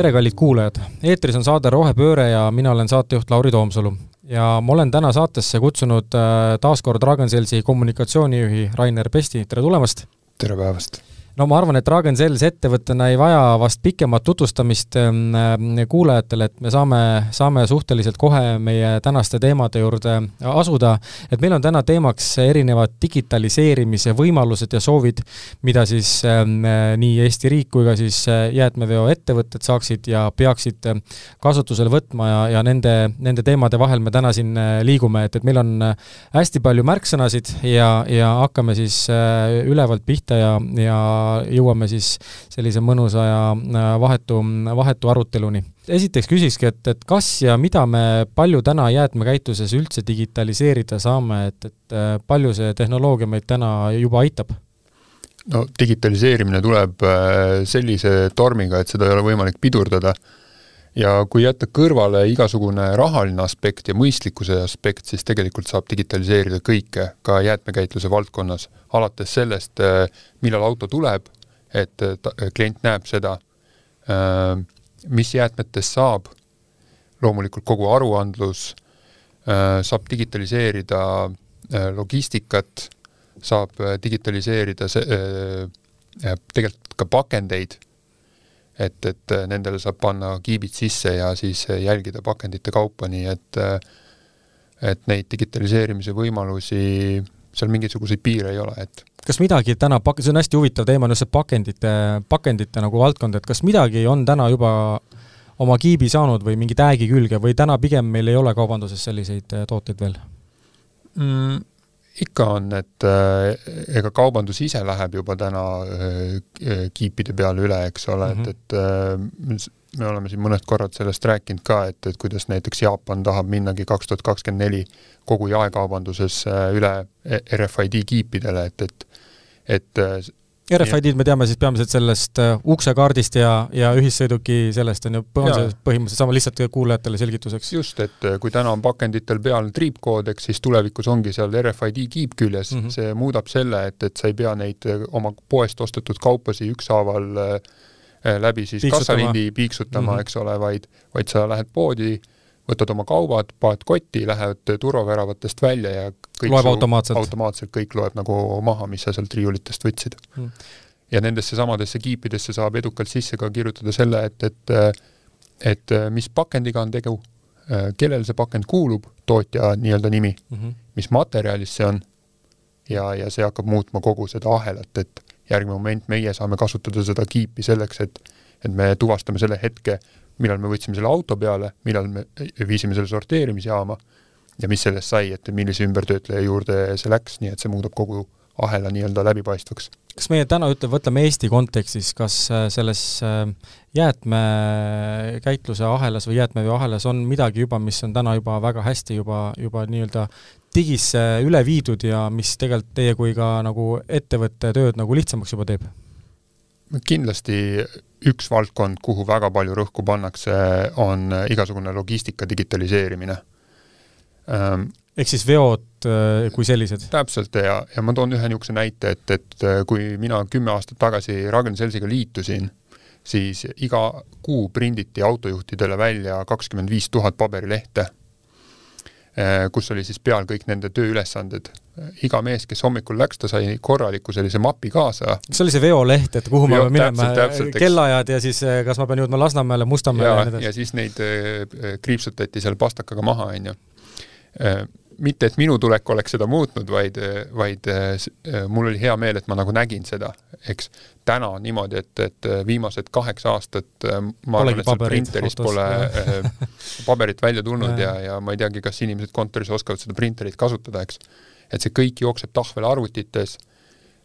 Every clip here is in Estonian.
tere, kallid kuulajad! eetris on saade Rohepööre ja mina olen saatejuht Lauri Toomsalu. ja ma olen täna saatesse kutsunud äh, taas kord Ragn-Sellsi kommunikatsioonijuhi Rainer Pesti, tere tulemast! tere päevast! No ma arvan, et Ragn-Sells ettevõttena ei vaja vast pikemat tutvustamist ähm, kuulajatele, et me saame, saame suhteliselt kohe meie tänaste teemade juurde asuda. et meil on täna teemaks erinevad digitaliseerimise võimalused ja soovid, mida siis ähm, nii Eesti riik kui ka siis äh, jäätmeveoettevõtted saaksid ja peaksid kasutusele võtma ja, ja nende, nende teemade vahel me täna siin äh, liigume, et, et meil on äh, hästi palju märksõnasid ja, ja hakkame siis ülevalt pihta ja, ja jõuame siis sellise mõnusa ja äh, vahetu, vahetu aruteluni. esiteks küsikski, et, et kas ja mida me palju täna jäätmekäitluses üldse digitaliseerida saame, et, et äh, palju see tehnoloogia meid täna juba aitab? no digitaliseerimine tuleb äh, sellise tormiga, et seda ei ole võimalik pidurdada ja kui jätta kõrvale igasugune rahaline aspekt ja mõistlikkuse aspekt, siis tegelikult saab digitaliseerida kõike, ka jäätmekäitluse valdkonnas, alates sellest, äh, millal auto tuleb, et ta, klient näeb seda, mis jäätmetest saab, loomulikult kogu aruandlus, saab digitaliseerida logistikat, saab digitaliseerida see, tegelikult ka pakendeid et, et äh, nendele saab panna kiibid sisse ja siis äh, jälgida pakendite kaupa, nii et äh, et neid digitaliseerimise võimalusi, seal mingisuguseid piire ei ole, et kas midagi täna pak-, see on hästi huvitav teema, just see pakendite, pakendite nagu valdkond, et kas midagi on täna juba oma kiibi saanud või mingi tag'i külge või täna pigem meil ei ole kaubanduses selliseid tooteid veel mm,? Ikka on, et äh, ega kaubandus ise läheb juba täna äh, kiipide peale üle, eks ole mm, -hmm. et, et äh, me oleme siin mõned korrad sellest rääkinud ka, et, et kuidas näiteks Jaapan tahab minnagi kaks tuhat kakskümmend neli kogu jaekaubanduses üle RFID kiipidele, et, et et RFID-d me teame siis peamiselt sellest äh, uksekaardist ja, ja ühissõiduki sellest on ju, on see põhimõtteliselt sama, lihtsalt kuulajatele selgituseks. just, et äh, kui täna on pakenditel peal triipkood, eks siis tulevikus ongi seal RFID kiip küljes mm, -hmm. see muudab selle, et, et sa ei pea neid äh, oma poest ostetud kaupasi ükshaaval läbi siis piiksutama. kassalindi piiksutama mm, -hmm. eks ole, vaid, vaid sa lähed poodi, võtad oma kaubad, paned kotti, lähed turvaväravatest välja ja kõik loeb automaatselt? automaatselt kõik loeb nagu maha, mis sa sealt riiulitest võtsid hmm.. ja nendesse samadesse kiipidesse saab edukalt sisse ka kirjutada selle, et, et et mis pakendiga on tegu, kellele see pakend kuulub, tootja nii-öelda nimi mm, -hmm. mis materjalist see on ja, ja see hakkab muutma kogu seda ahelat, et järgmine moment meie saame kasutada seda kiipi selleks, et et me tuvastame selle hetke, millal me võtsime selle auto peale, millal me viisime selle sorteerimisjaama ja mis sellest sai, et millise ümbertöötleja juurde see läks, nii et see muudab kogu ahela nii-öelda läbipaistvaks. kas meie täna ütleme, võtame Eesti kontekstis, kas äh, selles äh, jäätmekäitluse ahelas või jäätmeveo ahelas on midagi juba, mis on täna juba väga hästi juba, juba nii-öelda digisse üle viidud ja mis tegelikult teie kui ka nagu ettevõtte tööd nagu lihtsamaks juba teeb? kindlasti üks valdkond, kuhu väga palju rõhku pannakse, on igasugune logistika digitaliseerimine ähm, ehk siis veod äh, kui sellised? täpselt ja, ja ma toon ühe niisuguse näite, et, et äh, kui mina kümme aastat tagasi Ragn-Sellsiga liitusin, siis iga kuu prinditi autojuhtidele välja kakskümmend viis tuhat paberilehte, äh, kus oli siis peal kõik nende tööülesanded. iga mees, kes hommikul läks, ta sai korraliku sellise mapi kaasa. see oli see veoleht, et kuhu Veo, ma pean minema, kellaajad ja siis kas ma pean jõudma Lasnamäele, Mustamäele ja nii edasi? ja siis neid kriipsutati seal pastakaga maha, on ju mitte, et minu tulek oleks seda muutnud, vaid, vaid äh, mul oli hea meel, et ma nagu nägin seda, eks. täna on niimoodi, et, et viimased kaheksa aastat äh, ma arvan, et seal printeris autos, pole äh, paberit välja tulnud ja, ja ma ei teagi, kas inimesed kontoris oskavad seda printerit kasutada, eks. et see kõik jookseb tahvelarvutites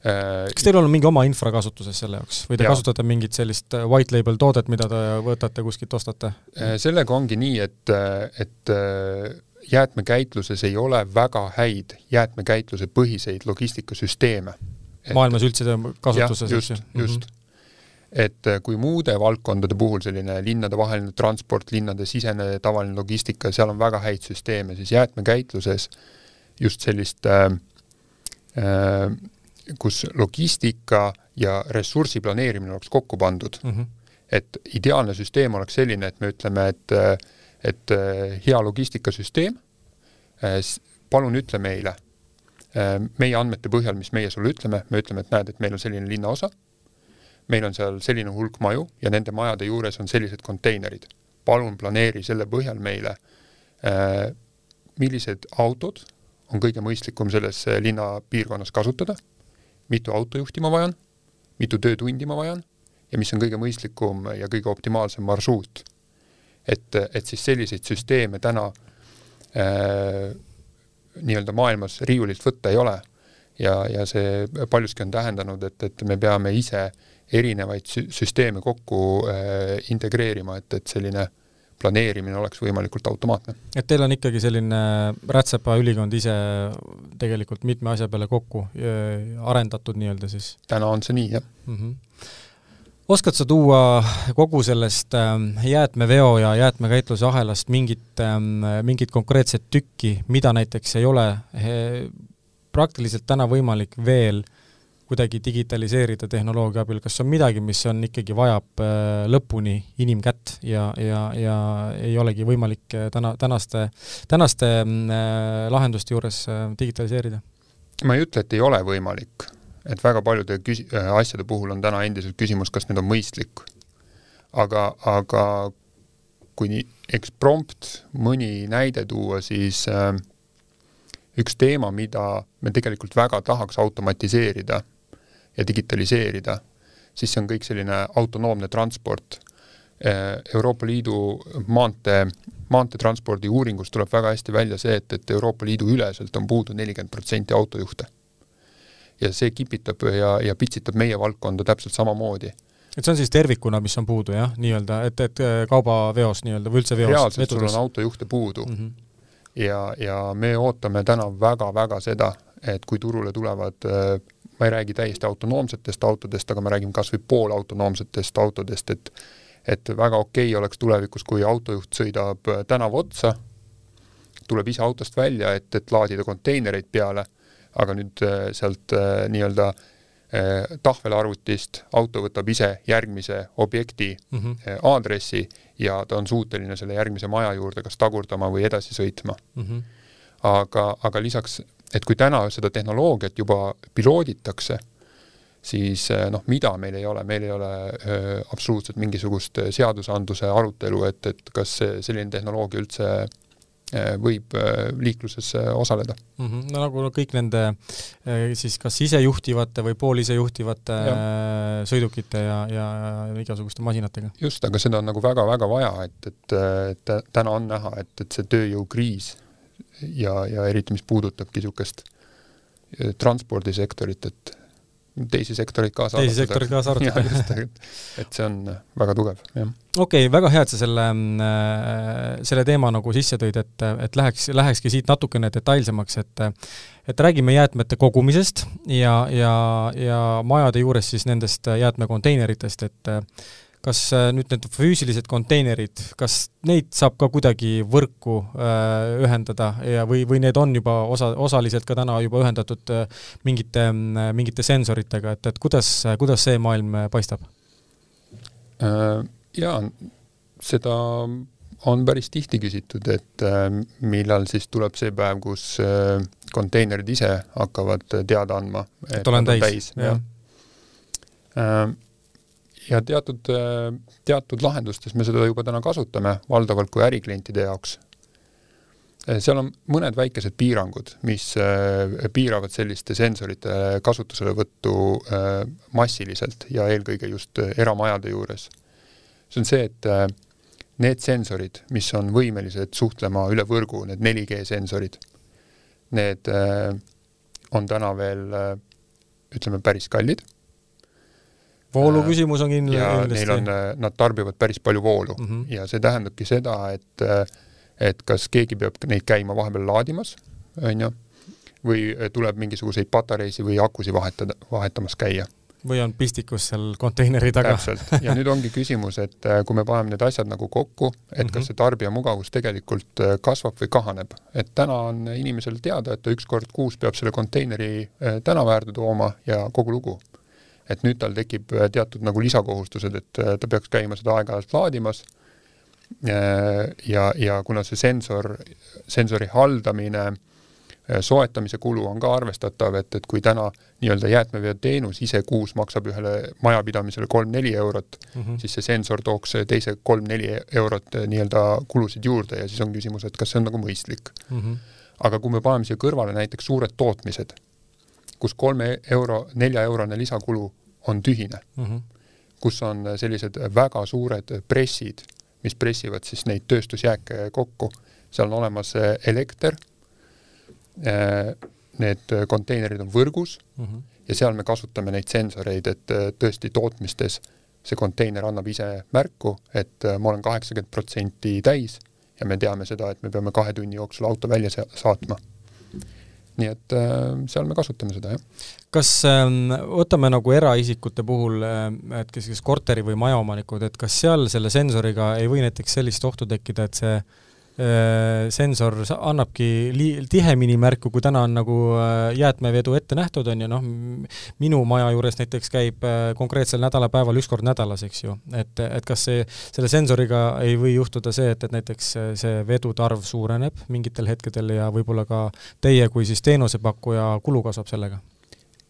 kas teil on mingi oma infra kasutuses selle jaoks või te ja. kasutate mingit sellist white label toodet, mida te võtate kuskilt, ostate? sellega ongi nii, et, et jäätmekäitluses ei ole väga häid jäätmekäitluse põhiseid logistikasüsteeme. maailmas üldse kasutuses? just, just mm. -hmm et äh, kui muude valdkondade puhul selline linnadevaheline transport, linnade sisene tavaline logistika, seal on väga häid süsteeme, siis jäätmekäitluses just sellist äh, äh, kus logistika ja ressursi planeerimine oleks kokku pandud mm. -hmm. et ideaalne süsteem oleks selline, et me ütleme, et, et hea logistikasüsteem, palun ütle meile, meie andmete põhjal, mis meie sulle ütleme, me ütleme, et näed, et meil on selline linnaosa, meil on seal selline hulk maju ja nende majade juures on sellised konteinerid. palun planeeri selle põhjal meile, millised autod on kõige mõistlikum selles linnapiirkonnas kasutada, mitu autojuhti ma vajan, mitu töötundi ma vajan ja mis on kõige mõistlikum ja kõige optimaalsem marsruut. Et, et siis selliseid süsteeme täna äh, nii-öelda maailmas riiulilt võtta ei ole. ja, ja see paljuski on tähendanud, et, et me peame ise erinevaid süsteeme kokku äh, integreerima, et, et selline planeerimine oleks võimalikult automaatne. et teil on ikkagi selline rätsepa ülikond ise tegelikult mitme asja peale kokku äh, arendatud nii-öelda siis? täna on see nii, jah mm. -hmm oskad sa tuua kogu sellest ähm, jäätmeveo ja jäätmekäitluse ahelast mingit, ähm, mingit konkreetset tükki, mida näiteks ei ole praktiliselt täna võimalik veel kuidagi digitaliseerida tehnoloogia abil, kas on midagi, mis on ikkagi, vajab äh, lõpuni inimkätt ja, ja, ja ei olegi võimalik äh, täna, tänaste, tänaste äh, lahenduste juures digitaliseerida? ma ei ütle, et ei ole võimalik et väga paljude küs-, äh, asjade puhul on täna endiselt küsimus, kas need on mõistlik. aga, aga kui nii eksprompt mõni näide tuua, siis äh, üks teema, mida me tegelikult väga tahaks automatiseerida ja digitaliseerida, siis see on kõik selline autonoomne transport äh,. Euroopa Liidu maantee, maanteetranspordi uuringust tuleb väga hästi välja see, et, et Euroopa Liidu üleselt on puudu nelikümmend protsenti autojuhte ja see kipitab ja, ja pitsitab meie valdkonda täpselt samamoodi et see on siis tervikuna, mis on puudu jah, nii-öelda, et, et äh, kaubaveos nii-öelda või üldse veos? reaalselt sul on autojuhte puudu mm. -hmm. ja, ja me ootame täna väga-väga seda, et kui turule tulevad äh, ma ei räägi täiesti autonoomsetest autodest, aga ma räägin kas või poolautonoomsetest autodest, et et väga okei okay oleks tulevikus, kui autojuht sõidab äh, tänava otsa, tuleb ise autost välja, et, et laadida konteinereid peale aga nüüd äh, sealt äh, nii-öelda äh, tahvelarvutist auto võtab ise järgmise objekti mm -hmm. aadressi ja ta on suuteline selle järgmise maja juurde kas tagurdama või edasi sõitma mm. -hmm. aga, aga lisaks, et kui täna seda tehnoloogiat juba pilooditakse, siis noh, mida meil ei ole, meil ei ole öö, absoluutselt mingisugust seadusandluse arutelu, et, et kas selline tehnoloogia üldse võib äh, liikluses äh, osaleda mm. -hmm. no nagu kõik nende siis kas isejuhtivate või poolisejuhtivate ja. sõidukite ja, ja igasuguste masinatega. just, aga seda on nagu väga-väga vaja, et, et, et täna on näha, et, et see tööjõukriis ja, ja eriti, mis puudutabki niisugust transpordisektorit, et teisi sektoreid kaasa teisi sektoreid kaasa arvatada. et see on väga tugev, jah. Okei okay,, väga hea, et sa selle, äh, selle teema nagu sisse tõid, et, et läheks, lähekski siit natukene detailsemaks, et et räägime jäätmete kogumisest ja, ja, ja majade juures siis nendest jäätmekonteineritest, et kas äh, nüüd need füüsilised konteinerid, kas neid saab ka kuidagi võrku äh, ühendada ja, või, või need on juba osa, osaliselt ka täna juba ühendatud äh, mingite, mingite sensoritega, et, et kuidas, kuidas see maailm paistab äh,? Jaa, seda on päris tihti küsitud, et äh, millal siis tuleb see päev, kus äh, konteinerid ise hakkavad teada andma, et, olen täis, jah. Äh, ja teatud, teatud lahendustes me seda juba täna kasutame, valdavalt kui äriklientide jaoks. seal on mõned väikesed piirangud, mis äh, piiravad selliste sensorite kasutuselevõttu äh, massiliselt ja eelkõige just äh, eramajade juures. See on see, et need sensorid, mis on võimelised suhtlema üle võrgu, need 4G sensorid, need on täna veel ütleme, päris kallid voolu äh, küsimus on kindlasti. ja neil on, äh, nad tarbivad päris palju voolu mm -hmm. ja see tähendabki seda, et äh, et kas keegi peab neid käima vahepeal laadimas, on ju, või tuleb mingisuguseid patareisid või akusid vahetada, vahetamas käia või on pistikus seal konteineri taga. täpselt, ja nüüd ongi küsimus, et kui me paneme need asjad nagu kokku, et mm -hmm. kas mhm. see tarbija mugavus tegelikult kasvab või kahaneb. et täna on inimesel teada, et ta üks kord kuus peab selle konteineri tänava äärde tooma ja kogu lugu et nüüd tal tekib teatud nagu lisakohustused, et ta peaks käima seda aeg-ajalt laadimas ja, ja kuna see sensor, sensori haldamine äh, Äh, soetamise kulu on ka arvestatav, et, et kui täna nii-öelda jäätmeveoteenus ise kuus maksab ühele majapidamisele kolm-neli eurot mm, -hmm. siis see sensor tooks teise kolm-neli eurot äh, nii-öelda kulusid juurde ja siis on küsimus, et kas see on nagu mõistlik mm. -hmm. aga kui me paneme siia kõrvale näiteks suured tootmised, kus kolme euro, nelja-eurone lisakulu on tühine mm, -hmm. kus on sellised väga suured pressid, mis pressivad siis neid tööstusjääke kokku, seal on olemas äh, elekter Äh, need konteinerid on võrgus mm -hmm. ja seal me kasutame neid sensoreid, et äh, tõesti tootmistes see konteiner annab ise märku, et äh, ma olen kaheksakümmend protsenti täis ja me teame seda, et me peame kahe tunni jooksul auto välja saatma. nii et seal me kasutame seda, jah. kas ähm, võtame nagu eraisikute puhul, et kes, kes korteri- või majaomanikud, et kas seal selle sensoriga ei või näiteks sellist ohtu tekkida, et see Äh, sensor annabki li-, tihemini märku, kui täna on nagu äh, jäätmevedu ette nähtud, on ju, noh, minu maja juures näiteks käib äh, konkreetsel nädalapäeval üks kord nädalas, eks ju. et, et kas see, selle sensoriga ei või juhtuda see, et, et näiteks see vedude arv suureneb mingitel hetkedel ja võib-olla ka teie kui siis teenusepakkuja kulu kasvab sellega?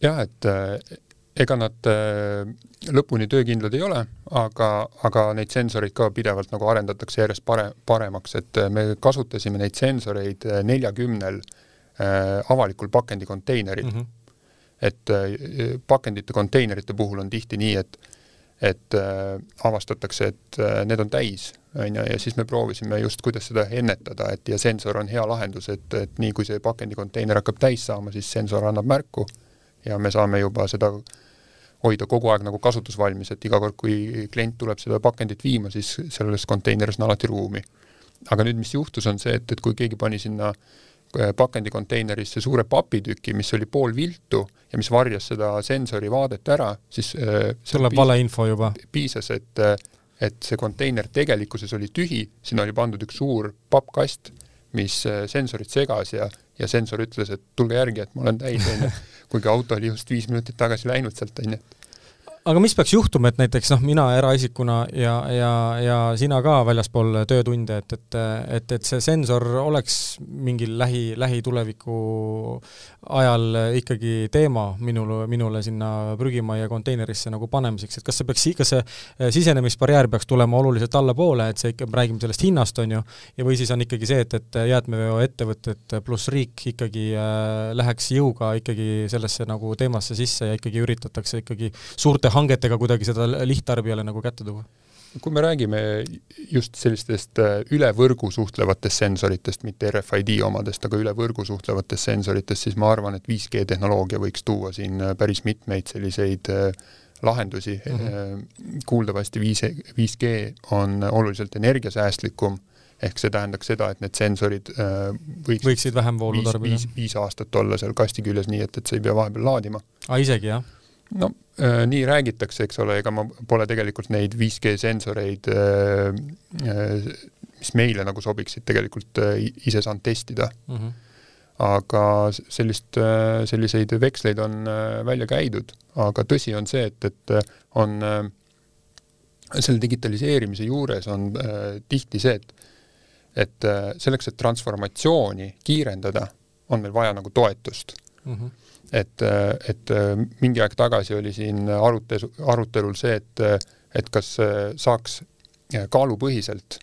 jah, et ega nad äh, lõpuni töökindlad ei ole, aga, aga neid sensoreid ka pidevalt nagu arendatakse järjest pare-, paremaks, et äh, me kasutasime neid sensoreid äh, neljakümnel avalikul pakendikonteineril mm. -hmm. et pakendite konteinerite puhul on tihti nii, et et äh, avastatakse, et äh, need on täis, on ju, ja siis me proovisime just, kuidas seda ennetada, et ja sensor on hea lahendus, et, et nii kui see pakendikonteiner hakkab täis saama, siis sensor annab märku ja me saame juba seda äh, hoida kogu aeg nagu kasutusvalmis, et iga kord, kui klient tuleb seda pakendit viima, siis selles konteineris on alati ruumi. aga nüüd, mis juhtus, on see, et, et kui keegi pani sinna äh, pakendikonteinerisse suure papitüki, mis oli pool viltu ja mis varjas seda sensori vaadet ära, siis äh, tuleb valeinfo juba. piisas, et, äh, et see konteiner tegelikkuses oli tühi, sinna oli pandud üks suur pappkast, mis sensorit segas ja, ja sensor ütles, et tulge järgi, et ma olen täis, onju. Kuigi auto oli just viis minutit tagasi läinud sealt, on ju aga mis peaks juhtuma, et näiteks noh, mina eraisikuna ja, ja, ja sina ka väljaspool töötunde, et, et, et, et see sensor oleks mingil lähi, lähituleviku ajal ikkagi teema minule, minule sinna prügimajja konteinerisse nagu panemiseks, et kas see peaks, kas see sisenemisbarjäär peaks tulema oluliselt allapoole, et see ikka, me räägime sellest hinnast, on ju, ja või siis on ikkagi see, et, et jäätmeveoettevõtted pluss riik ikkagi äh, läheks jõuga ikkagi sellesse nagu teemasse sisse ja ikkagi üritatakse ikkagi suurte hangetega kuidagi seda lihttarbijale nagu kätte tuua? kui me räägime just sellistest äh, üle võrgu suhtlevatest sensoritest, mitte RFID omadest, aga üle võrgu suhtlevatest sensoritest, siis ma arvan, et 5G tehnoloogia võiks tuua siin äh, päris mitmeid selliseid äh, lahendusi mm. -hmm. kuuldavasti 5, 5G on oluliselt energiasäästlikum, ehk see tähendaks seda, et need sensorid võiks võiksid vähem voolu tarbida? viis, viis aastat olla seal kasti küljes, nii et, et sa ei pea vahepeal laadima. aa, isegi, jah? No äh, nii räägitakse, eks ole, ega ma pole tegelikult neid 5G sensoreid äh,, äh, mis meile nagu sobiksid, tegelikult ise saanud testida mm. -hmm. aga sellist selliseid veksleid on välja käidud, aga tõsi on see, et, et on selle digitaliseerimise juures on tihti see, et et selleks, et transformatsiooni kiirendada, on meil vaja nagu toetust mm. -hmm et, et mingi aeg tagasi oli siin arutelu, arutelul see, et, et kas saaks kaalupõhiselt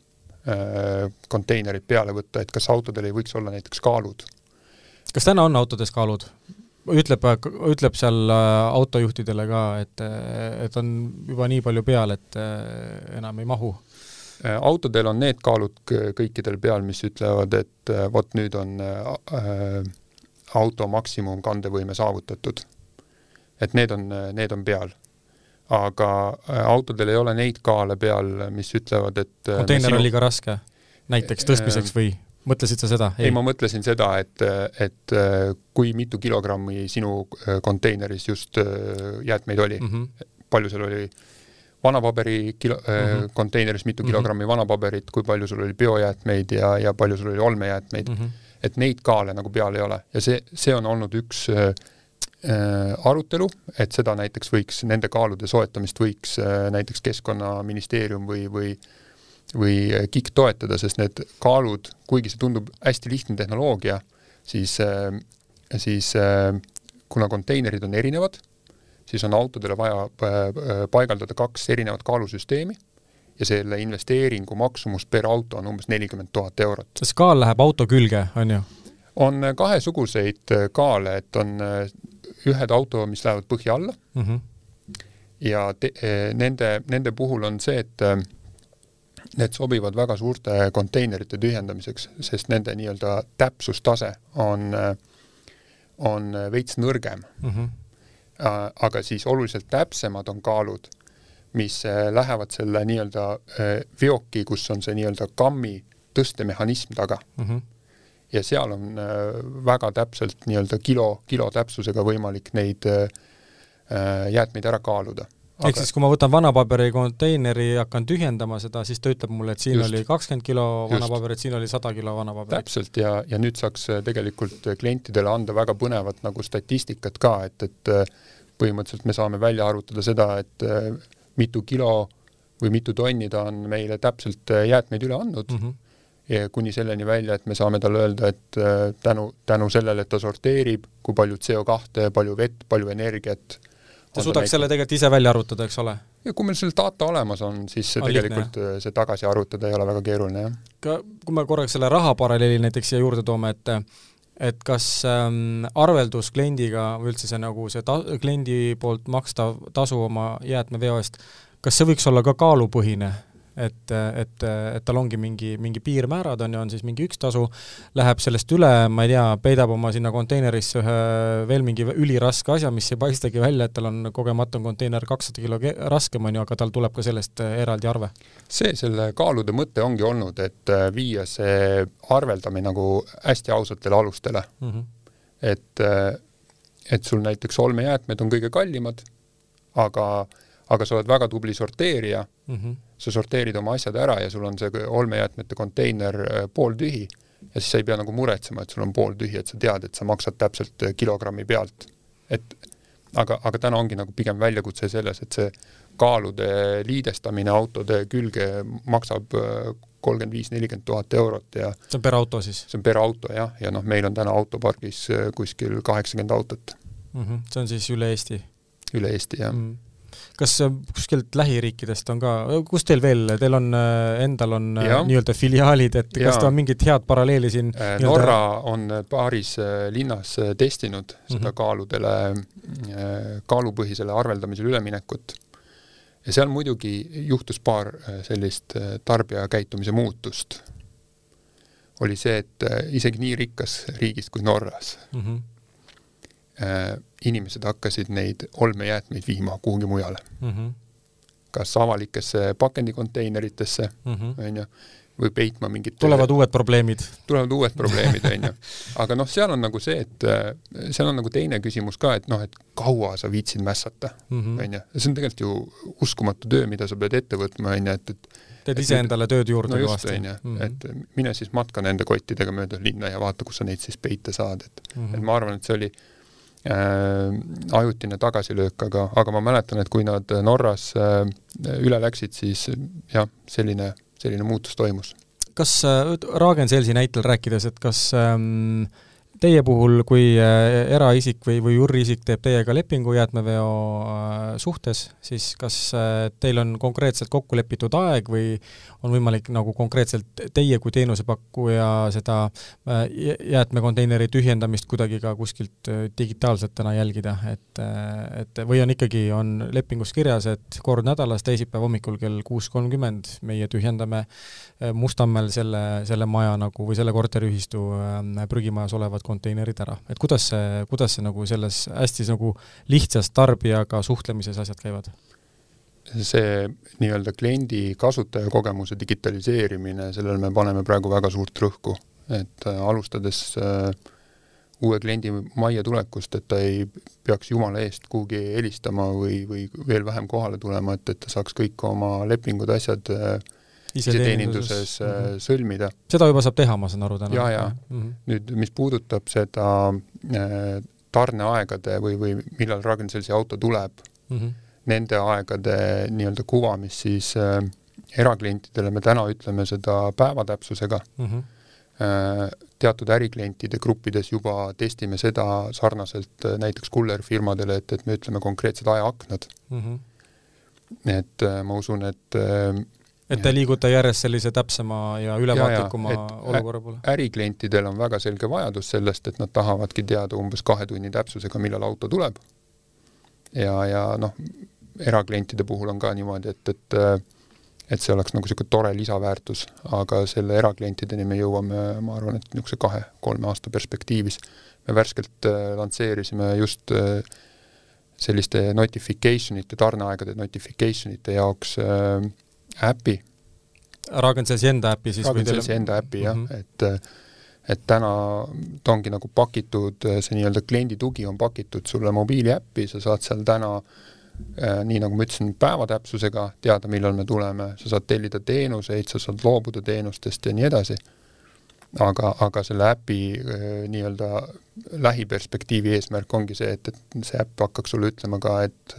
äh, konteinerid peale võtta, et kas autodel ei võiks olla näiteks kaalud? kas täna on autodes kaalud? ütleb, ütleb seal äh, autojuhtidele ka, et, et on juba nii palju peal, et äh, enam ei mahu? autodel on need kaalud kõikidel peal, mis ütlevad, et vot nüüd on äh, auto maksimumkandevõime saavutatud. et need on, need on peal. aga äh, autodel ei ole neid kaale peal, mis ütlevad, et äh, konteiner sinu... oli ka raske, näiteks tõstmiseks või? mõtlesid sa seda? ei, ma mõtlesin seda, et, et äh, kui mitu kilogrammi sinu konteineris just jäätmeid oli mm, -hmm. palju seal oli vanapaberi kilo mm, -hmm. konteineris mitu mm -hmm. kilogrammi vanapaberit, kui palju sul oli biojäätmeid ja, ja palju sul oli olmejäätmeid mm. -hmm et neid kaale nagu peal ei ole. Ja see, see on olnud üks, arutelu, et seda näiteks võiks, nende kaalude soetamist võiks näiteks Keskkonnaministeerium või, või või KIK toetada, sest need kaalud, kuigi see tundub hästi lihtne tehnoloogia, siis, siis kuna konteinerid on erinevad, siis on autodele vaja paigaldada kaks erinevat kaalusüsteemi ja selle investeeringu maksumus per auto on umbes nelikümmend tuhat eurot. see kaal läheb auto külge, on ju? on kahesuguseid kaale, et on ühed auto, mis lähevad põhja alla mm -hmm. ja te, nende, nende puhul on see, et need sobivad väga suurte konteinerite tühjendamiseks, sest nende nii-öelda täpsustase on, on veits nõrgem mm. -hmm. aga siis oluliselt täpsemad on kaalud mis äh, lähevad selle nii-öelda äh, veoki, kus on see nii-öelda kammi tõstemehhanism taga mm. -hmm. ja seal on äh, väga täpselt nii-öelda kilo, kilo täpsusega võimalik neid jäätmeid ära kaaluda Aga... ehk siis, kui ma võtan vana paberi konteineri ja hakkan tühjendama seda, siis ta ütleb mulle, et siin just, oli kakskümmend kilo vana paberit, siin oli sada kilo vana paberit. täpselt, ja, ja nüüd saaks tegelikult klientidele anda väga põnevat nagu statistikat ka, et, et põhimõtteliselt me saame välja arvutada seda, et mitu kilo või mitu tonni ta on meile täpselt äh, jäätmeid üle andnud mm. -hmm. Ja kuni selleni välja, et me saame talle öelda, et äh, tänu, tänu sellele, et ta sorteerib, kui palju CO2, palju vett, palju energiat. ta suudaks selle tegelikult ise välja arvutada, eks ole? ja kui meil selle data olemas on, siis on tegelikult lihtne, see tagasi arvutada ei ole väga keeruline, jah. ka kui me korraks selle rahaparalleeli näiteks siia juurde toome, et et kas ähm, arveldus kliendiga või üldse see nagu see ta-, kliendi poolt makstav tasu oma jäätmeveo eest, kas see võiks olla ka kaalupõhine? Et, et, et tal ongi mingi, mingi piirmäärad, on ju, on siis mingi üks tasu, läheb sellest üle, ma ei tea, peidab oma sinna konteinerisse ühe veel mingi üliraske asja, mis ei paistagi välja, et tal on kogemata on konteiner kakssada kilo raskem, on ju, aga tal tuleb ka sellest eraldi arve? see, selle kaalude mõte ongi olnud, et viia see arveldamine nagu hästi ausatele alustele mm. -hmm. et, et sul näiteks olmejäätmed on kõige kallimad, aga aga sa oled väga tubli sorteerija mm, -hmm. sa sorteerid oma asjad ära ja sul on see olmejäätmete konteiner äh, pooltühi ja siis sa ei pea nagu muretsema, et sul on pooltühi, et sa tead, et sa maksad täpselt äh, kilogrammi pealt. et aga, aga täna ongi nagu pigem väljakutse selles, et see kaalude liidestamine autode külge maksab äh, kolmkümmend viis, nelikümmend tuhat eurot ja see on per auto siis? see on per auto jah, ja noh, meil on täna autopargis kuskil kaheksakümmend autot mm. -hmm. see on siis üle Eesti? üle Eesti, jah mm. -hmm kas kuskilt lähiriikidest on ka, kus teil veel, teil on, äh, endal on äh, nii-öelda filiaalid, et ja. kas on mingit head paralleeli siin äh, Norra on paaris linnas testinud seda mm -hmm. kaaludele, kaalupõhisele arveldamisele üleminekut. ja seal muidugi juhtus paar sellist tarbija käitumise muutust. oli see, et isegi nii rikkas riigis kui Norras mm -hmm äh, inimesed hakkasid neid olmejäätmeid viima kuhugi mujale mm. -hmm. kas avalikesse pakendikonteineritesse, mhm. on ju, või peitma mingit tulevad uued probleemid. tulevad uued probleemid, on ju. aga noh, seal on nagu see, et äh, seal on nagu teine küsimus ka, et noh, et kaua sa viitsid mässata, mhm. on ju. see on tegelikult ju uskumatu töö, mida sa pead ette võtma, on ju, et, et teed iseendale tööd juurde no kõvasti. on ju, mhm. et mine siis matka nende kottidega mööda linna ja vaata, kus sa neid siis peita saad, et mm, -hmm. et ma arvan, et see oli ajutine tagasilöök, aga, aga ma mäletan, et kui nad Norras äh, üle läksid, siis jah, selline, selline muutus toimus. kas äh,, Raagenselsi näitel rääkides, et kas ähm, teie puhul, kui äh, eraisik või, või juriisik teeb teiega lepingu jäätmeveo äh, suhtes, siis kas äh, teil on konkreetselt kokku lepitud aeg või on võimalik nagu konkreetselt teie kui teenusepakkuja seda jäätmekonteineri tühjendamist kuidagi ka kuskilt digitaalselt täna jälgida, et, et või on ikkagi, on lepingus kirjas, et kord nädalas, teisipäeva hommikul kell kuus kolmkümmend meie tühjendame Mustamäel selle, selle maja nagu või selle korteriühistu prügimajas olevad konteinerid ära, et kuidas see, kuidas see nagu selles hästi nagu lihtsas tarbijaga suhtlemises asjad käivad? see nii-öelda kliendi kasutajakogemuse digitaliseerimine, sellele me paneme praegu väga suurt rõhku, et äh, alustades äh, uue kliendi majja tulekust, et ta ei peaks jumala eest kuhugi helistama või, või veel vähem kohale tulema, et, et ta saaks kõik oma lepingud, asjad äh, iseteeninduses mm -hmm. sõlmida. seda juba saab teha, ma saan aru täna? ja, ja mm -hmm. nüüd, mis puudutab seda äh, tarneaegade või, või millal Ragn-Sellsi auto tuleb mm, -hmm. nende aegade nii-öelda kuvamist siis äh, eraklientidele me täna ütleme seda päevatäpsusega mm. -hmm. Teatud äriklientide gruppides juba testime seda sarnaselt näiteks kullerfirmadele, et, et me ütleme konkreetsed ajaaknad mm. -hmm. et ma usun, et et te liigute järjest sellise täpsema ja ülevaatikuma olukorra poole? äriklientidel on väga selge vajadus sellest, et nad tahavadki teada umbes kahe tunni täpsusega, millal auto tuleb. ja, ja noh, eraklientide puhul on ka niimoodi, et, et et see oleks nagu niisugune tore lisaväärtus, aga selle eraklientideni me jõuame, ma arvan, et niisuguse kahe-kolme aasta perspektiivis. me värskelt äh, lansseerisime just äh, selliste notification ite, tarneaegade notification ite jaoks äh, äpi. Ragn-Sellsi enda äpi siis? Ragn-Sellsi enda äpi jah mm, -hmm. et et täna ta ongi nagu pakitud, see nii-öelda kliendi tugi on pakitud sulle mobiiliäppi, sa saad seal täna Äh, nii nagu ma ütlesin, päevatäpsusega teada, millal me tuleme, sa saad tellida teenuseid, sa saad loobuda teenustest ja nii edasi, aga, aga selle äpi äh, nii-öelda lähiperspektiivi eesmärk ongi see, et, et see äpp hakkaks sulle ütlema ka, et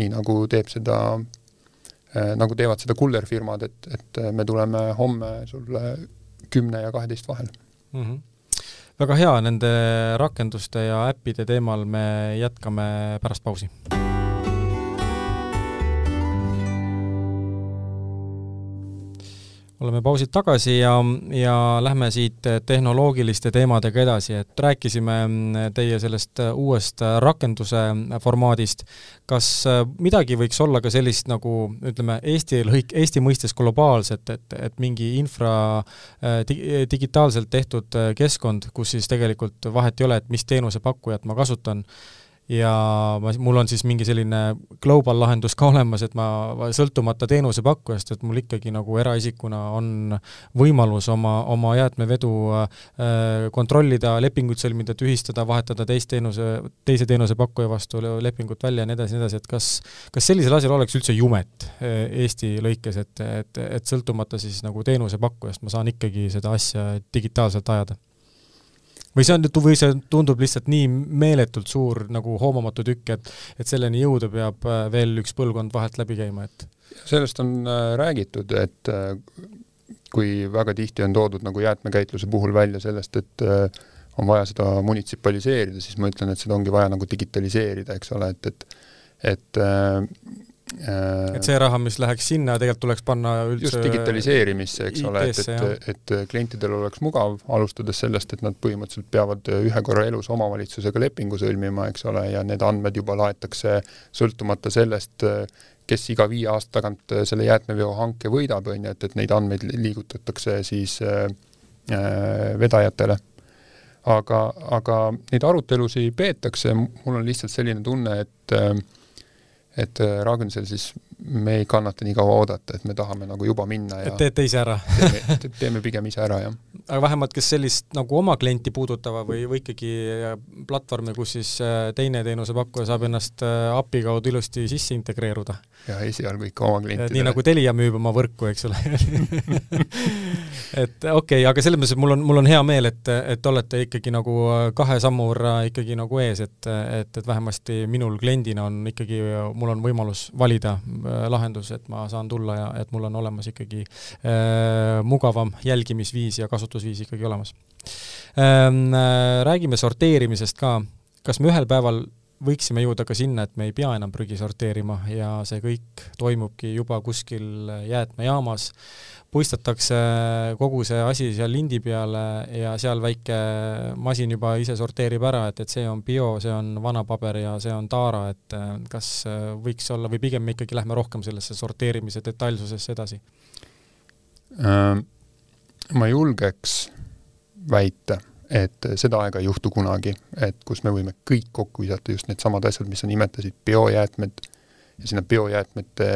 nii nagu teeb seda, nagu teevad seda kullerfirmad, et, et me tuleme homme sulle kümne ja kaheteist vahel mm. -hmm väga hea, nende rakenduste ja äppide teemal me jätkame pärast pausi oleme pausilt tagasi ja, ja lähme siit tehnoloogiliste teemadega edasi, et rääkisime teie sellest uuest rakenduse formaadist. kas midagi võiks olla ka sellist nagu ütleme, Eesti lõik, Eesti mõistes globaalset, et, et mingi infra dig, digitaalselt tehtud keskkond, kus siis tegelikult vahet ei ole, et mis teenusepakkujat ma kasutan ja ma, mul on siis mingi selline global lahendus ka olemas, et ma sõltumata teenusepakkujast, et mul ikkagi nagu eraisikuna on võimalus oma, oma jäätmevedu äh, kontrollida, lepinguid sõlmida, tühistada, vahetada teist teenuse, teise teenusepakkuja vastu lepingut välja ja nii edasi, nii edasi, et kas kas sellisel asjal oleks üldse jumet äh, Eesti lõikes, et, et, et sõltumata siis nagu teenusepakkujast ma saan ikkagi seda asja digitaalselt ajada? Või see on, või see tundub lihtsalt nii meeletult suur nagu hoomamatu tükk, et et selleni jõuda peab äh, veel üks põlvkond vahelt läbi käima, et sellest on äh, räägitud, et äh, kui väga tihti on toodud nagu jäätmekäitluse puhul välja sellest, et on vaja seda munitsipaliseerida, siis ma ütlen, et seda ongi vaja nagu digitaliseerida, eks ole, et, et et et see raha, mis läheks sinna, tegelikult tuleks panna üldse just digitaliseerimisse, eks ole, et, et, et klientidel oleks mugav, alustades sellest, et nad põhimõtteliselt peavad ühe korra elus omavalitsusega lepingu sõlmima, eks ole, ja need andmed juba laetakse sõltumata sellest, kes iga viie aasta tagant selle jäätmeveo hanke võidab, on ju, et, et neid andmeid liigutatakse siis äh, vedajatele. Aga, aga neid arutelusid peetakse, mul on lihtsalt selline tunne, et äh, et äh, Ragn-Sell siis, me ei kannata nii kaua oodata, et me tahame nagu juba minna ja et teete ise ära teeme, teeme pigem ise ära, jah. aga vähemalt, kas sellist nagu oma klienti puudutava või, või ikkagi äh, platvormi, kus siis äh, teine teenusepakkuja saab ennast API kaudu ilusti sisse integreeruda? jah, esialgu ikka oma klientidele. nii nagu Telia müüb oma võrku, eks ole et okei okay,, aga selles mõttes, et mul on, mul on hea meel, et, et olete ikkagi nagu kahe sammu võrra ikkagi nagu ees, et, et, et vähemasti minul kliendina on ikkagi mul on võimalus valida äh, lahendus, et ma saan tulla ja et mul on olemas ikkagi äh, mugavam jälgimisviis ja kasutusviis ikkagi olemas ähm,. Äh, räägime sorteerimisest ka, kas me ühel päeval võiksime jõuda ka sinna, et me ei pea enam prügi sorteerima ja see kõik toimubki juba kuskil jäätmejaamas äh,, puistatakse kogu see asi seal lindi peale ja seal väike masin juba ise sorteerib ära, et, et see on bio, see on vana paber ja see on taara, et äh, kas äh, võiks olla või pigem me ikkagi lähme rohkem sellesse sorteerimise detailsusesse edasi? Ähm, ma julgeks väita, et seda aega ei juhtu kunagi, et kus me võime kõik kokku visata just needsamad asjad, mis sa nimetasid, biojäätmed ja sinna biojäätmete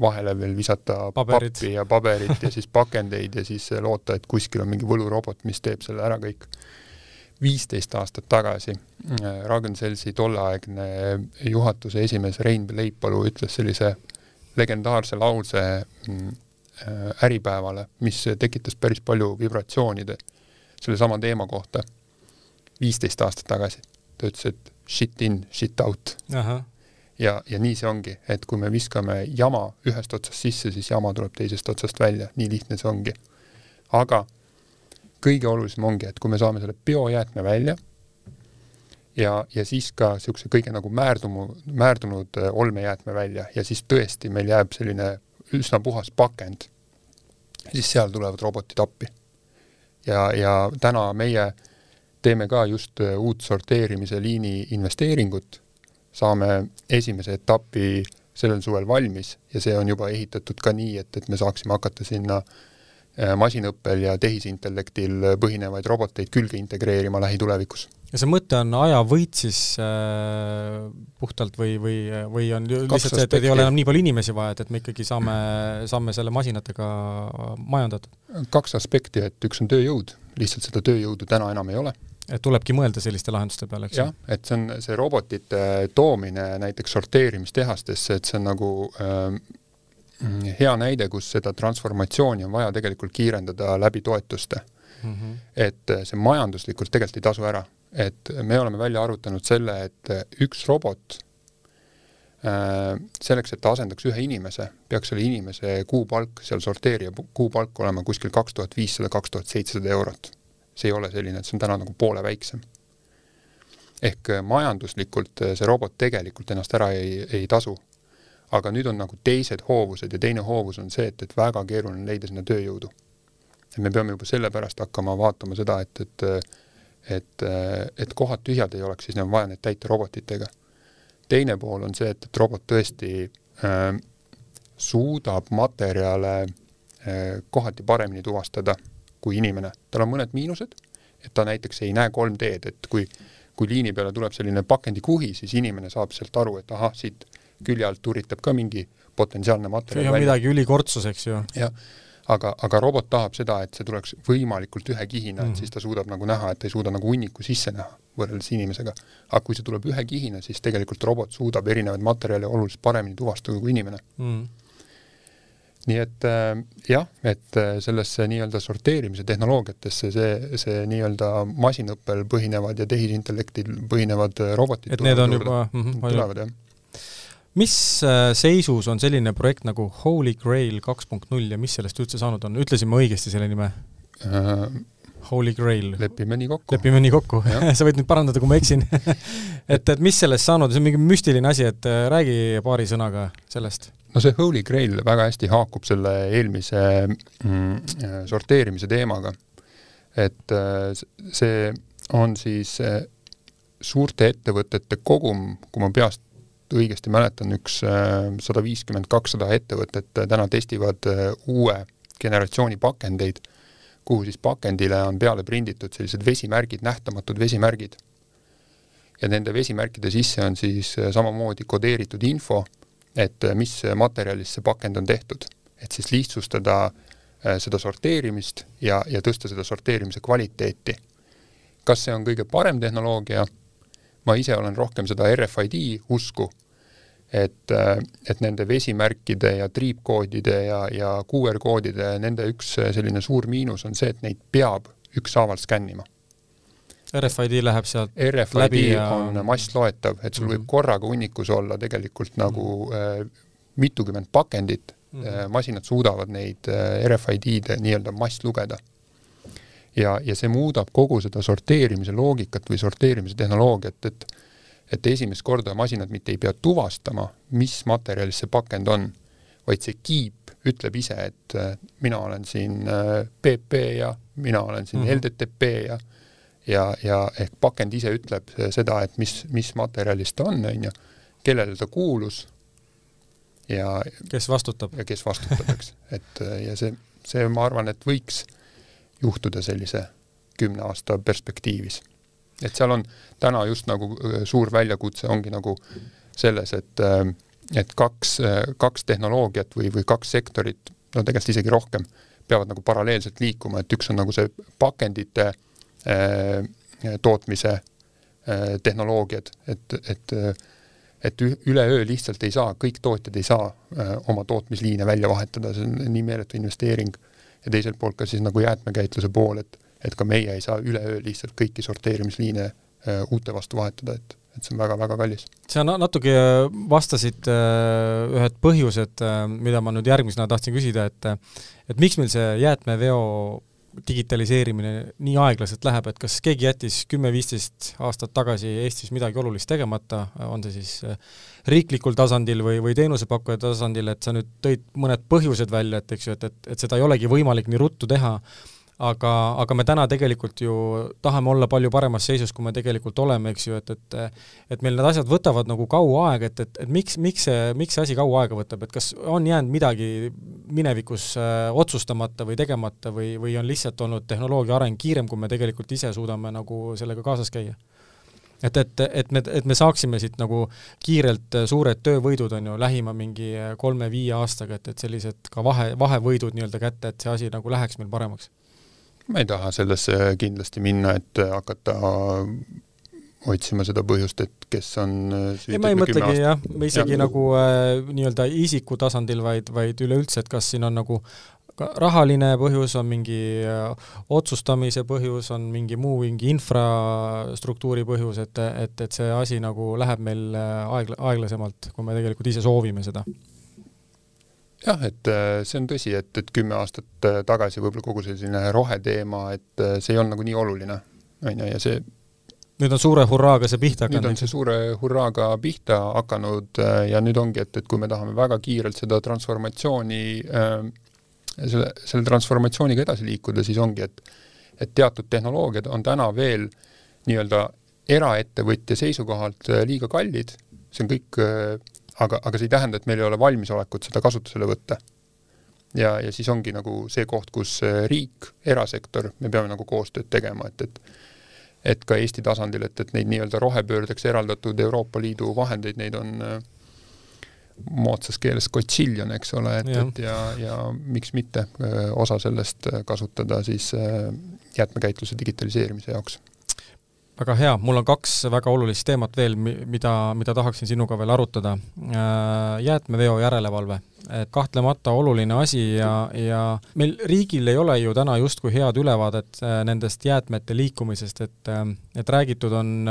vahele veel visata Paberid. pappi ja paberit ja siis pakendeid ja siis loota, et kuskil on mingi võlurobot, mis teeb selle ära kõik. viisteist aastat tagasi äh, Ragn-Sellsi tolleaegne juhatuse esimees Rein Leipalu ütles sellise legendaarse lause mm, äh, Äripäevale, mis tekitas päris palju vibratsioonide sellesama teema kohta viisteist aastat tagasi. ta ütles, et shit in, shit out. Ja, ja nii see ongi, et kui me viskame jama ühest otsast sisse, siis jama tuleb teisest otsast välja, nii lihtne see ongi. aga kõige olulisem ongi, et kui me saame selle biojäätme välja ja, ja siis ka niisuguse kõige nagu määrdumu, määrdunud äh, olmejäätme välja ja siis tõesti meil jääb selline üsna puhas pakend, siis seal tulevad robotid appi. ja, ja täna meie teeme ka just äh, uut sorteerimise liini investeeringut, saame esimese etapi sellel suvel valmis ja see on juba ehitatud ka nii, et, et me saaksime hakata sinna äh, masinõppel ja tehisintellektil põhinevaid roboteid külge integreerima lähitulevikus ja see mõte on ajavõit siis äh, puhtalt või, või, või on lihtsalt see, et ei ole enam nii palju inimesi vaja, et, et me ikkagi saame, saame selle masinatega majandatud? kaks aspekti, et üks on tööjõud, lihtsalt seda tööjõudu täna enam ei ole. Et tulebki mõelda selliste lahenduste peale, eks ju? jah, et see on see robotite toomine näiteks sorteerimistehastesse, et see on nagu äh, hea näide, kus seda transformatsiooni on vaja tegelikult kiirendada läbi toetuste mm. -hmm. et see majanduslikult tegelikult ei tasu ära et me oleme välja arvutanud selle, et üks robot äh, selleks, et ta asendaks ühe inimese, peaks selle inimese kuupalk, seal sorteerija kuupalk olema kuskil kaks tuhat viissada, kaks tuhat seitsesada eurot. See ei ole selline, et see on täna nagu poole väiksem. ehk majanduslikult see robot tegelikult ennast ära ei, ei tasu. aga nüüd on nagu teised hoovused ja teine hoovus on see, et, et väga keeruline leida sinna tööjõudu. et me peame juba sellepärast hakkama vaatama seda, et, et et, et kohad tühjad ei oleks, siis on vaja neid täita robotitega. teine pool on see, et, et robot tõesti äh, suudab materjale äh, kohati paremini tuvastada kui inimene. tal on mõned miinused, et ta näiteks ei näe 3D-d, et kui, kui liini peale tuleb selline pakendikuhi, siis inimene saab sealt aru, et ahah, siit külje alt uritab ka mingi potentsiaalne materjal välja. midagi ülikortsus, eks ju. jah aga, aga robot tahab seda, et see tuleks võimalikult ühekihina mm, -hmm. et mhm. siis ta suudab nagu näha, et ta ei suuda nagu hunniku sisse näha võrreldes inimesega. aga kui see tuleb ühekihina, siis tegelikult robot suudab erinevaid materjale oluliselt paremini tuvastada kui inimene mm. -hmm nii et äh, jah, et äh, sellesse nii-öelda sorteerimise tehnoloogiatesse see, see nii-öelda masinõppel põhinevad ja tehisintellektil põhinevad robotid et need on juba mm -hmm, tulevad, jah mis äh, seisus on selline projekt nagu Holy Grail kaks punkt null ja mis sellest üldse saanud on, ütlesime õigesti selle nime uh,? Holy Grail. lepime nii kokku. lepime nii kokku sa võid nüüd parandada, kui ma eksin et, et mis sellest saanud, see on mingi müstiline asi, et äh, räägi paari sõnaga sellest. No see Holy Grail väga hästi haakub selle eelmise mm, sorteerimise teemaga. et see on siis suurte ettevõtete kogum, kui ma peast õigesti mäletan, üks äh, sada viiskümmend, kakssada ettevõtet äh, täna testivad äh, uue generatsiooni pakendeid, kuhu siis pakendile on peale prinditud sellised vesimärgid, nähtamatud vesimärgid. ja nende vesimärkide sisse on siis samamoodi kodeeritud info, et mis materjalist see pakend on tehtud. et siis lihtsustada seda sorteerimist ja, ja tõsta seda sorteerimise kvaliteeti. kas see on kõige parem tehnoloogia ma ise olen rohkem seda RFID usku, et, et nende vesimärkide ja triipkoodide ja, ja QR-koodide, nende üks selline suur miinus on see, et neid peab ükshaaval skännima. RFID läheb sealt RFID läbi ja on massloetav, et sul mm -hmm. võib mhm. korraga hunnikus olla tegelikult nagu mm -hmm. äh, mitukümmend pakendit mm, -hmm. masinad suudavad neid äh, RFID-de nii-öelda mass lugeda ja, ja see muudab kogu seda sorteerimise loogikat või sorteerimise tehnoloogiat, et et esimest korda masinad mitte ei pea tuvastama, mis materjalis see pakend on, vaid see kiip ütleb ise, et äh, mina olen siin PP ja mina olen siin mm -hmm. LDTP ja ja, ja ehk pakend ise ütleb seda, et mis, mis materjalist ta on, on ju, kellele ta kuulus ja kes vastutab. ja kes vastutab, eks. et ja see, see, ma arvan, et võiks juhtuda sellise kümne aasta perspektiivis. et seal on täna just nagu äh, suur väljakutse ongi nagu selles, et äh, et kaks, äh, kaks tehnoloogiat või, või kaks sektorit, no tegelikult isegi rohkem, peavad nagu paralleelselt liikuma, et üks on nagu see pakendite äh, tootmise äh, tehnoloogiad, et, et et üleöö lihtsalt ei saa, kõik tootjad ei saa äh, oma tootmisliine välja vahetada, see on nii meeletu investeering ja teiselt poolt ka siis nagu jäätmekäitluse pool, et et ka meie ei saa üleöö lihtsalt kõiki sorteerimisliine uute vastu vahetada, et, et see on väga-väga kallis. sa natuke vastasid ühed põhjused, mida ma nüüd järgmisena tahtsin küsida, et et miks meil see jäätmeveo digitaliseerimine nii aeglaselt läheb, et kas keegi jättis kümme-viisteist aastat tagasi Eestis midagi olulist tegemata, on see siis äh, riiklikul tasandil või, või teenusepakkuja tasandil, et sa nüüd tõid mõned põhjused välja, et eks ju, et, et, et seda ei olegi võimalik nii ruttu teha, aga, aga me täna tegelikult ju tahame olla palju paremas seisus, kui me tegelikult oleme, eks ju, et, et et meil need asjad võtavad nagu kaua aega, et, et, et miks, miks see, miks see asi kaua aega võtab, et kas on jäänud midagi minevikus äh, otsustamata või tegemata või, või on lihtsalt olnud tehnoloogia areng kiirem, kui me tegelikult ise suudame nagu sellega kaasas käia? et, et, et me, et me saaksime siit nagu kiirelt suured töövõidud, on ju, lähima mingi kolme-viie aastaga, et, et sellised ka vahe, vahevõidud nii-öelda kätte, et see asi nagu läheks meil paremaks ma ei taha sellesse kindlasti minna, et hakata otsima seda põhjust, et kes on ei, ma ei mõtlegi jah, isegi ja. nagu äh, nii-öelda isiku tasandil, vaid, vaid üleüldse, et kas siin on nagu rahaline põhjus, on mingi äh, otsustamise põhjus, on mingi muu, mingi infrastruktuuri põhjus, et, et, et see asi nagu läheb meil äh, aegla-, aeglasemalt, kui me tegelikult ise soovime seda jah, et äh, see on tõsi, et, et kümme aastat äh, tagasi võib-olla kogu selline roheteema, et äh, see ei olnud nagu nii oluline, on ju, ja see nüüd on suure hurraaga see pihta hakanud? nüüd on see suure hurraaga pihta hakanud ja nüüd ongi, et, et kui me tahame väga kiirelt seda transformatsiooni selle, selle transformatsiooniga edasi liikuda, siis ongi, et et teatud tehnoloogiad on täna veel nii-öelda eraettevõtja seisukohalt liiga kallid, see on kõik aga, aga see ei tähenda, et meil ei ole valmisolekut seda kasutusele võtta. ja, ja siis ongi nagu see koht, kus riik, erasektor, me peame nagu koostööd tegema, et, et et ka Eesti tasandil, et, et neid nii-öelda rohepöördeks eraldatud Euroopa Liidu vahendeid, neid on äh, moodsas keeles kotsiljon, eks ole, et, et ja, ja miks mitte äh, osa sellest kasutada siis äh, jäätmekäitluse digitaliseerimise jaoks väga hea, mul on kaks väga olulist teemat veel, mida, mida tahaksin sinuga veel arutada. Äh, jäätmeveo järelevalve, et kahtlemata oluline asi ja, ja meil riigil ei ole ju täna justkui head ülevaadet äh, nendest jäätmete liikumisest, et äh, et räägitud on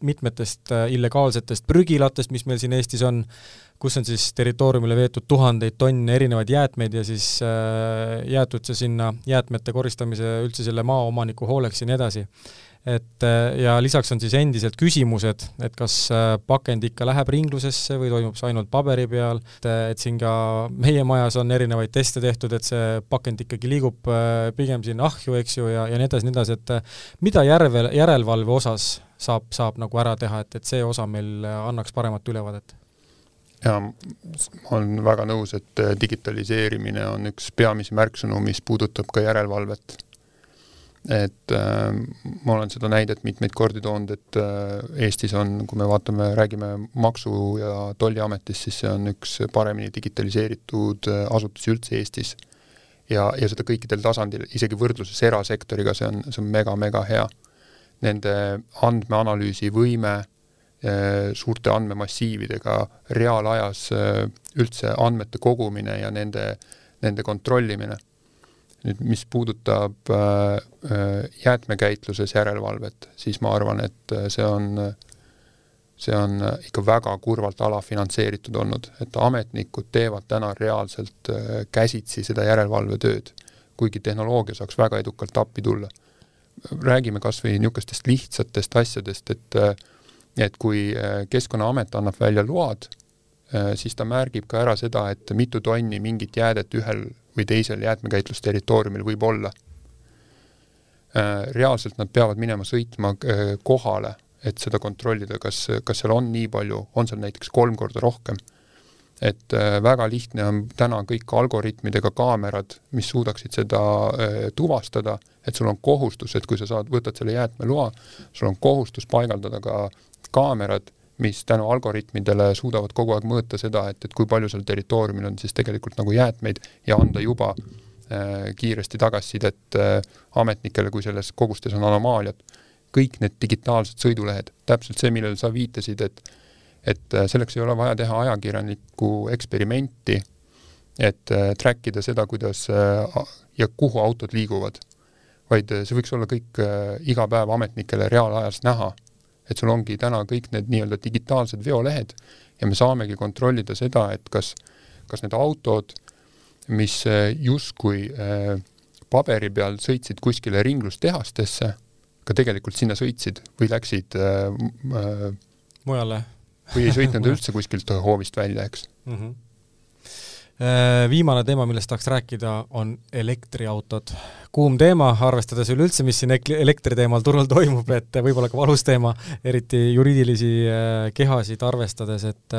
mitmetest illegaalsetest prügilatest, mis meil siin Eestis on, kus on siis territooriumile veetud tuhandeid tonne erinevaid jäätmeid ja siis jäetud see sinna jäätmete koristamise üldse selle maaomaniku hooleks ja nii edasi et äh, ja lisaks on siis endiselt küsimused, et kas äh, pakend ikka läheb ringlusesse või toimub see ainult paberi peal, et, äh, et siin ka meie majas on erinevaid teste tehtud, et see pakend ikkagi liigub pigem siin ahju, eks ju, ja, ja nii edasi, nii edasi, et mida järve, järelevalve osas saab, saab nagu ära teha, et, et see osa meil annaks paremat ülevaadet? jaa, ma olen väga nõus, et digitaliseerimine on üks peamisi märksõnu, mis puudutab ka järelevalvet et äh, ma olen seda näidet mitmeid kordi toonud, et äh, Eestis on, kui me vaatame, räägime Maksu- ja Tolliametist, siis see on üks paremini digitaliseeritud äh, asutusi üldse Eestis. ja, ja seda kõikidel tasandil, isegi võrdluses erasektoriga, see on, see on mega-mega hea. Nende andmeanalüüsi võime äh,, suurte andmemassiividega reaalajas äh, üldse andmete kogumine ja nende, nende kontrollimine nüüd mis puudutab äh, äh, jäätmekäitluses järelevalvet, siis ma arvan, et äh, see on, see on ikka väga kurvalt alafinantseeritud olnud, et ametnikud teevad täna reaalselt käsitsi seda järelevalvetööd, kuigi tehnoloogia saaks väga edukalt appi tulla. räägime kas või niisugustest lihtsatest asjadest, et et kui Keskkonnaamet annab välja load, siis ta märgib ka ära seda, et mitu tonni mingit jäädet ühel või teisel jäätmekäitlusterritooriumil võib olla. Äh, reaalselt nad peavad minema sõitma äh, kohale, et seda kontrollida, kas, kas seal on nii palju, on seal näiteks kolm korda rohkem. et äh, väga lihtne on täna kõik algoritmidega kaamerad, mis suudaksid seda tuvastada, et sul on kohustus, et kui sa saad, võtad selle jäätmeloa, sul on kohustus paigaldada ka kaamerad, mis tänu algoritmidele suudavad kogu aeg mõõta seda, et, et kui palju seal territooriumil on siis tegelikult nagu jäätmeid ja anda juba äh, kiiresti tagasisidet äh, ametnikele, kui selles kogustes on anomaaliad. kõik need digitaalsed sõidulehed, täpselt see, millele sa viitasid, et et äh, selleks ei ole vaja teha ajakirjanikku eksperimenti, et äh, track ida seda, kuidas äh, ja kuhu autod liiguvad, vaid äh, see võiks olla kõik äh, iga päev ametnikele reaalajas näha et sul ongi täna kõik need nii-öelda digitaalsed veolehed ja me saamegi kontrollida seda, et kas, kas need autod, mis äh, justkui äh, paberi peal sõitsid kuskile ringlustehastesse, ka tegelikult sinna sõitsid või läksid äh, äh, mujale. või ei sõitnud üldse kuskilt hoovist välja, eks. Mm. -hmm viimane teema, millest tahaks rääkida, on elektriautod. kuum teema, arvestades üleüldse, mis siin elektri teemal turul toimub, et võib-olla ka valus teema, eriti juriidilisi äh, kehasid arvestades, et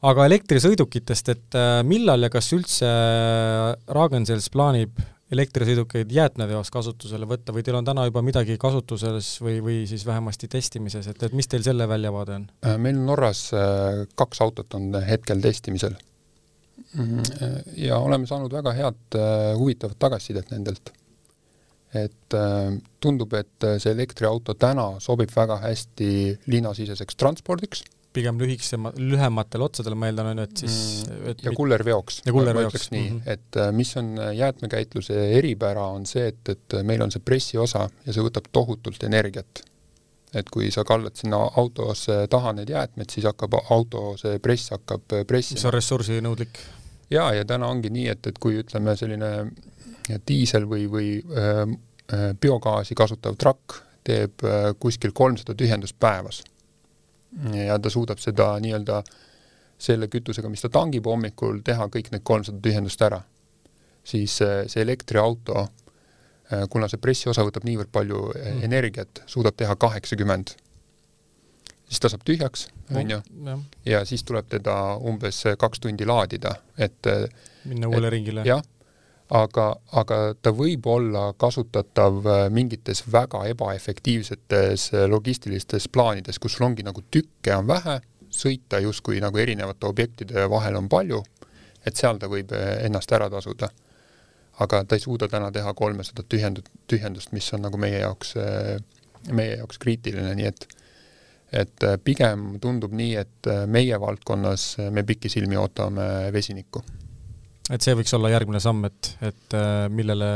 aga elektrisõidukitest, et millal ja kas üldse Ragn-Sells plaanib elektrisõidukeid jäätmeveos kasutusele võtta või teil on täna juba midagi kasutuses või, või siis vähemasti testimises, et, et mis teil selle väljavaade on? Äh, meil Norras äh, kaks autot on hetkel testimisel. Mm, ja oleme saanud väga head äh, huvitavat tagasisidet nendelt. et tundub, et see elektriauto täna sobib väga hästi linnasiseseks transpordiks pigem lühikesema, lühematel otsadel, ma eeldan, on ju, et siis mm, et ja kullerveoks. ja kullerveoks. nii mm, -hmm. et äh, mis on äh, jäätmekäitluse eripära, on see, et, et meil on see pressiosa ja see võtab tohutult energiat. et kui sa kallad sinna autosse taha need jäätmed, siis hakkab auto, see press hakkab äh, pressima. mis on ressursinõudlik. Jaa, ja täna ongi nii, et, et kui ütleme, selline diisel või, või äh, biogaasi kasutav trakk teeb äh, kuskil kolmsada tühjendust päevas ja ta suudab seda nii-öelda selle kütusega, mis ta tangib hommikul, teha kõik need kolmsada tühjendust ära. siis see elektriauto, äh, kuna see pressiosa võtab niivõrd palju äh, mm. energiat, suudab teha kaheksakümmend. Siis ta saab tühjaks, on ju, ja siis tuleb teda umbes kaks tundi laadida, et äh, minna uuele ringile. jah aga, aga ta võib olla kasutatav äh, mingites väga ebaefektiivsetes äh, logistilistes plaanides, kus sul ongi nagu tükke on vähe, sõita justkui nagu erinevate objektide vahel on palju, et seal ta võib ennast ära tasuda. aga ta ei suuda täna teha kolmesadat tühjendut, tühjendust, mis on nagu meie jaoks, meie jaoks kriitiline, nii et et pigem tundub nii, et meie valdkonnas me pikisilmi ootame vesinikku. Et see võiks olla järgmine samm, et, et äh, millele,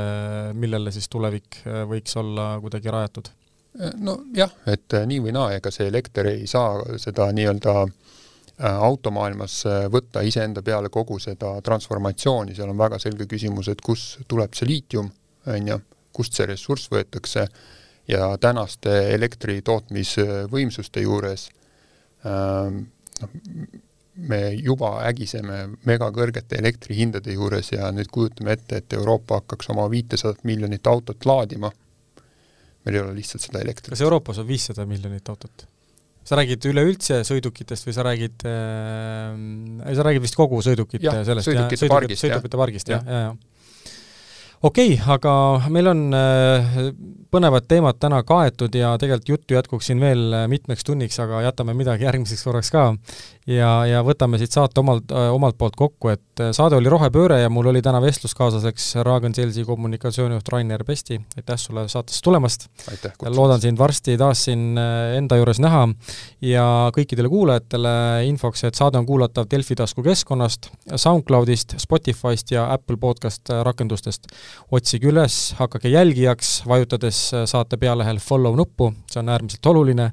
millele siis tulevik äh, võiks olla kuidagi rajatud? nojah, et äh, nii või naa, ega see elekter ei saa seda nii-öelda automaailmas võtta iseenda peale kogu seda transformatsiooni, seal on väga selge küsimus, et kus tuleb see liitium, on ju, kust see ressurss võetakse ja tänaste elektri tootmisvõimsuste juures noh, me juba ägiseme megakõrgete elektrihindade juures ja nüüd kujutame ette, et Euroopa hakkaks oma viitesadat miljonit autot laadima. meil ei ole lihtsalt seda elektrit. kas Euroopas on viissada miljonit autot? sa räägid üleüldse sõidukitest või sa räägid äh,, sa räägid vist kogu sõidukite ja, sellest, sõidukite pargist, sõidukite pargist, jah, jah, jah okei okay,, aga meil on äh, põnevad teemad täna kaetud ja tegelikult juttu jätkuks siin veel äh, mitmeks tunniks, aga jätame midagi järgmiseks korraks ka. ja, ja võtame siit saate omalt, äh, omalt poolt kokku, et saade oli Rohepööre ja mul oli täna vestluskaaslaseks Raagen Selsi kommunikatsioonijuht Rainer Pesti, aitäh sulle saatesse tulemast! loodan sind varsti taas siin enda juures näha ja kõikidele kuulajatele infoks, et saade on kuulatav Delfi taskukeskkonnast, SoundCloudist, Spotify'st ja Apple podcast rakendustest otsige üles, hakake jälgijaks, vajutades saate pealehel follow nuppu, see on äärmiselt oluline,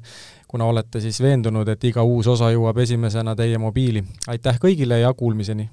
kuna olete siis veendunud, et iga uus osa jõuab esimesena teie mobiili. aitäh kõigile ja kuulmiseni!